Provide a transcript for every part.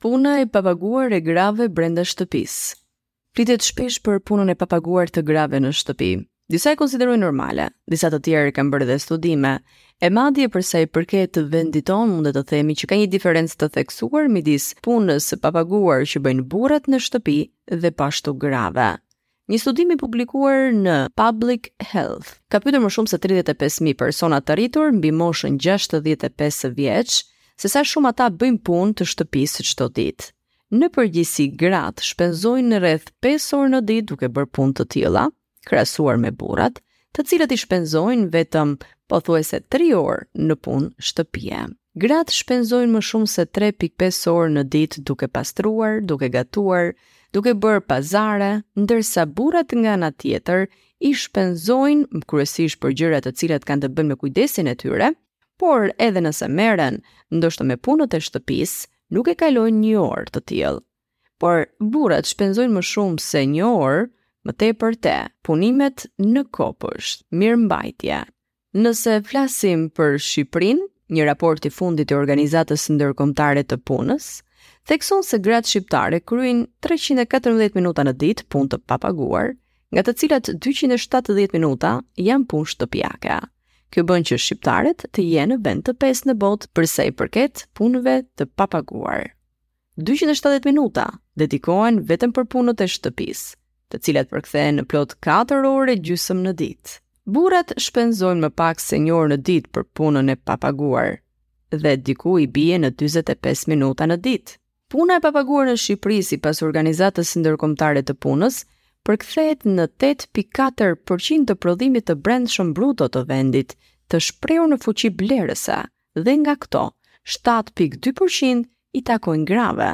Puna e papaguar e grave brenda shtëpisë. Flitet shpesh për punën e papaguar të grave në shtëpi. Disa e konsiderojnë normale, disa të tjerë kanë bërë dhe studime, e madje për sa i përket vendit tonë mund të themi që ka një diferencë të theksuar midis punës së papaguar që bëjnë burrat në shtëpi dhe po ashtu grave. Një studim i publikuar në Public Health ka pyetur më shumë se 35.000 persona të rritur mbi moshën 65 vjeç, se sa shumë ata bëjnë punë të shtëpisë çdo ditë. Në përgjithësi, gratë shpenzojnë rreth 5 orë në ditë duke bërë punë të tilla, krahasuar me burrat, të cilët i shpenzojnë vetëm pothuajse 3 orë në punë shtëpie. Gratë shpenzojnë më shumë se 3.5 orë në ditë duke pastruar, duke gatuar, duke bërë pazare, ndërsa burrat nga ana tjetër i shpenzojnë kryesisht për gjëra të cilat kanë të bëjnë me kujdesin e tyre, por edhe nëse merren ndoshta me punët e shtëpisë, nuk e kalojnë një orë të tillë. Por burrat shpenzojnë më shumë se një orë më tepër te punimet në kopësht, mirëmbajtje. Nëse flasim për Shqipërinë, një raport i fundit i Organizatës Ndërkombëtare të Punës thekson se gratë shqiptare kryejnë treqind e katërmbëdhjetë minuta në ditë punë të papaguar, nga të cilat dyqind e shtatëdhjetë minuta janë punë shtëpiake. Kjo bën që shqiptarët të jenë në vend të pestë në botë përsa i përket punëve të papaguar. Dyqind e shtatëdhjetë minuta dedikohen vetëm për punët e shtëpisë, të cilat përkthehen në plot katër orë e gjysmë në ditë. Burrat shpenzojnë më pak se një orë në ditë për punën e papaguar dhe diku i bie në dyzet e pesë minuta në ditë. Puna e papaguar në Shqipëri sipas Organizatës Ndërkombëtare të Punës përkthehet në tetë pikë katër për qind të prodhimit të brendshëm bruto të vendit, të shprehur në fuqi blerëse, dhe nga këto, shtatë pikë dy përqind i takojnë grave.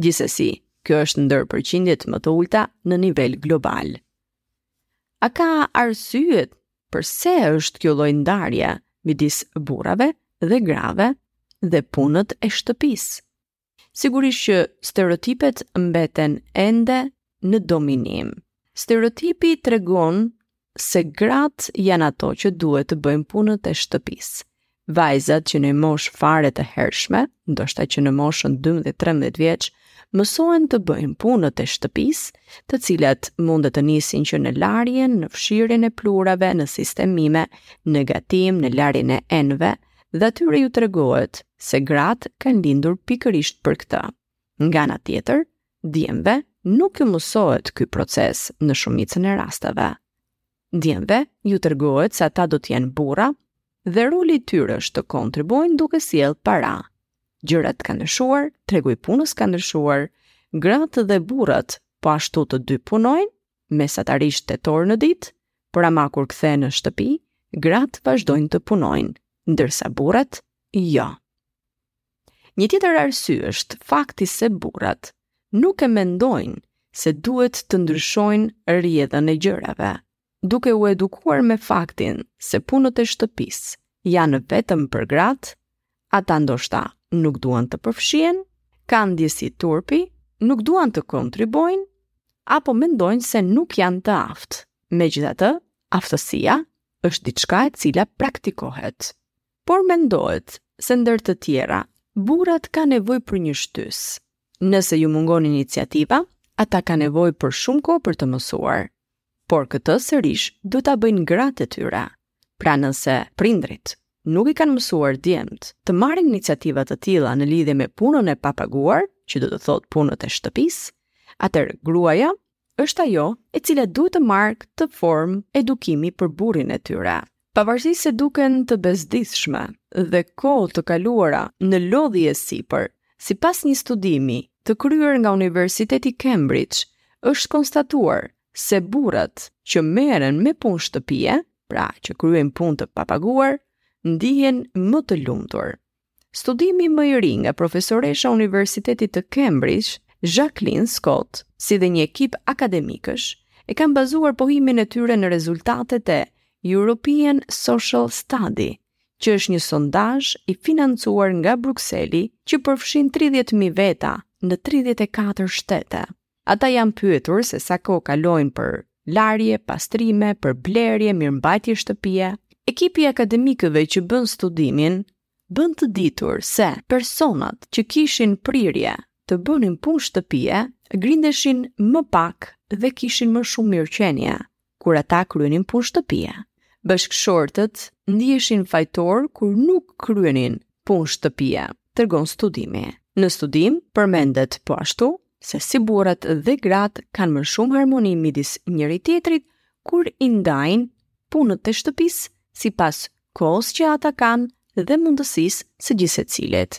Gjithsesi, kjo është ndër përqindjet më të ulëta në nivel global. A ka arsyet përse është kjo lloj ndarje midis burrave dhe grave dhe punët e shtëpisë? Sigurisht që stereotipet mbeten ende në dominim. Stereotipi tregon se gratë janë ato që duhet të bëjnë punët e shtëpisë. Vajzat që në moshë fare të hershme, ndoshta që në moshën 12-13 vjeç, mësohen të bëjnë punët e shtëpisë, të cilat mund të nisin që në larjen, në fshirjen e pluhurave, në sistemime, në gatim, në larjen e enëve, dhe atyre iu tregohet se gratë kanë lindur pikërisht për këtë. Nga ana tjetër, djemve nuk iu mësohet ky proces në shumicën e rasteve. Djemve iu tregohet se ata do të jenë burra dhe roli i tyre është të kontribuojnë duke sjellë para. Gjërat kanë ndryshuar, tregu i punës ka ndryshuar, gratë dhe burrat po ashtu të dy punojnë mesatarisht tetë orë në ditë, por ama kur kthehen në shtëpi, gratë vazhdojnë të punojnë, ndërsa burrat jo. Një tjetër arsye është fakti se burrat nuk e mendojnë se duhet të ndryshojnë rrjedhën e gjërave, duke u edukuar me faktin se punët e shtëpisë janë vetëm për gratë, Ata ndoshta nuk duan të përfshihen, kanë ndjesi turpi, nuk duan të kontribuojnë apo mendojnë se nuk janë të aftë. Megjithatë, aftësia është diçka e cila praktikohet. Por mendohet se ndër të tjera, burrat kanë nevojë për një shtysë. Nëse iu mungon iniciativa, ata kanë nevojë për shumë kohë për të mësuar. por këtë sërish duhet ta bëjnë gratë e tyre. Pra nëse prindërit nuk i kanë mësuar djemtë të marrin iniciativa të tilla në lidhje me punën e papaguar, që do të thotë punët e shtëpisë, atëherë gruaja është ajo e cila duhet të marrë këtë formë edukimi për burrin e tyre. Pavarësisht se duken të bezdisshme dhe kohë të kaluara në lodhje e sipër, sipas një studimi të kryer nga Universiteti Cambridge, është konstatuar se burrat që merren me punë shtëpie, pra që kryejnë punë të papaguar, ndihen më të lumtur. Studimi më i ri nga profesoresha e Universitetit të Cambridge, Jacqueline Scott, si dhe një ekip akademikësh, e kanë bazuar pohimin e tyre në rezultatet e European Social Study, që është një sondazh i financuar nga Brukseli që përfshin 30.000 veta në 34 shtete. Ata janë pyetur se sa kohë kalojnë për larje, pastrime, për blerje, mirëmbajtje shtëpie. Ekipi i akademikëve që bën studimin bën të ditur se personat që kishin prirje të bënin punë shtëpie grindeshin më pak dhe kishin më shumë mirëqenie, kur ata kryenin punë shtëpie. Bashkëshortët ndiheshin fajtorë kur nuk kryenin punë shtëpie, tregon studimi. Në studim përmendet po ashtu se si burrat dhe gratë kanë më shumë harmoni midis njëri-tjetrit kur i ndajnë punët e shtëpisë sipas kohës që ata kanë dhe mundësisë së gjithsecilit.